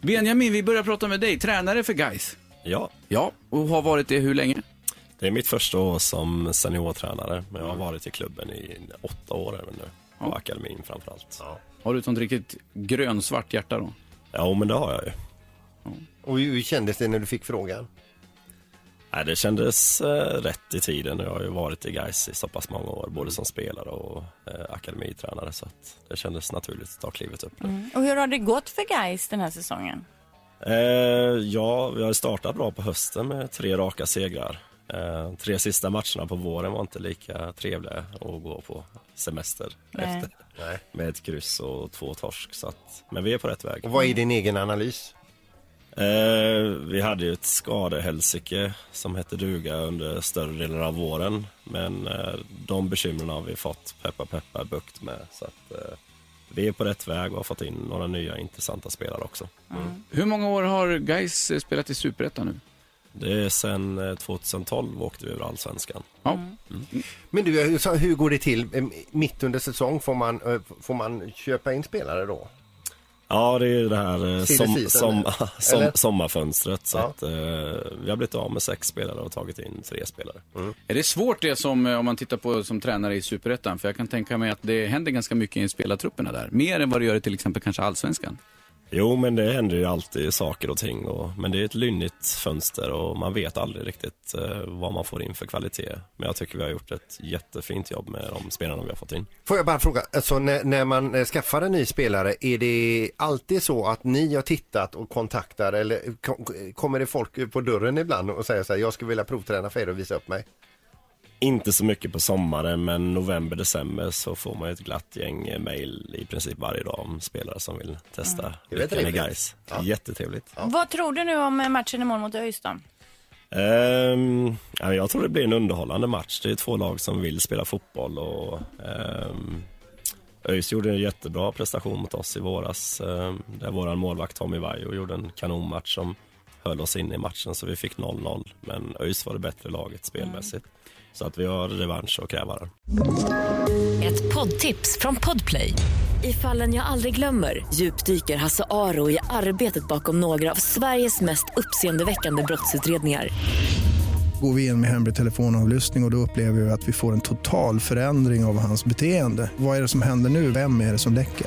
Benjamin, vi börjar prata med dig. Tränare för Guys. Ja, Ja, och har varit det hur länge? det är mitt första år som seniortränare, men jag har varit i klubben i åtta år även nu. På akademin framförallt. Ja. Har du ett sånt riktigt grönsvart hjärta då? ja, men det har jag ju. Och hur kändes det när du fick frågan? Nej, det kändes eh, rätt i tiden. Jag har ju varit i Gais i så pass många år, både som spelare och eh, akademitränare. Så att det kändes naturligt att ta klivet upp. nu. Och hur har det gått för guys den här säsongen? Eh, ja, vi har startat bra på hösten med tre raka segrar. Eh, tre sista matcherna på våren var inte lika trevliga att gå på semester Nej. efter. Med ett kryss och två torsk. Så att, men vi är på rätt väg. Och vad är din egen analys? Eh, vi hade ju ett skadehälsike som hette duga under större delen av våren. Men eh, de bekymren har vi fått peppa peppa bukt med. Så att, eh, vi är på rätt väg och har fått in några nya intressanta spelare också. Hur många år har Guys spelat i Superettan nu? Det är sen eh, 2012 åkte vi över allsvenskan. Ja. Men du, så hur går det till? Eh, Mitt under säsong får man, eh, får man köpa in spelare då? Ja, det är ju det här eh, som, som, som, sommarfönstret. Så Ja. att, eh, vi har blivit av med sex spelare och tagit in tre spelare. Är det svårt det som, eh, om man tittar på som tränare i Superettan? För jag kan tänka mig att det händer ganska mycket i spelartrupperna där. Mer än vad det gör i till exempel kanske Allsvenskan. Jo, men det händer ju alltid saker och ting. Och, men det är ett lynnigt fönster och man vet aldrig riktigt eh, vad man får in för kvalitet. Men jag tycker vi har gjort ett jättefint jobb med de spelarna vi har fått in. Får jag bara fråga, alltså när, när man eh, skaffar en ny spelare, är det alltid så att ni har tittat och kontaktar eller kom, kommer det folk på dörren ibland och säger så här, jag skulle vilja provträna för er och visa upp mig? Inte så mycket på sommaren, men november, december så får man ju ett glatt gäng mejl i princip varje dag om spelare som vill testa Det är väl lyckan i. Gais. Jättetrevligt. Vad tror du nu om matchen imorgon mot ÖIS då? Ja, jag tror det blir en underhållande match. Det är två lag som vill spela fotboll och um, ÖIS gjorde en jättebra prestation mot oss i våras. Um, där vår målvakt Tommy Vaiho gjorde en kanonmatch som höll oss in i matchen så vi fick 0-0. Men ÖIS var det bättre laget spelmässigt. Så att vi har revansch att kräva där. Ett poddtips från Podplay. I fallen jag aldrig glömmer djupdyker Hasse Aro i arbetet bakom några av Sveriges mest uppseendeväckande brottsutredningar. Går vi in med hemlig telefonavlyssning och, och då upplever vi att vi får en total förändring av hans beteende. Vad är det som händer nu? Vem är det som läcker?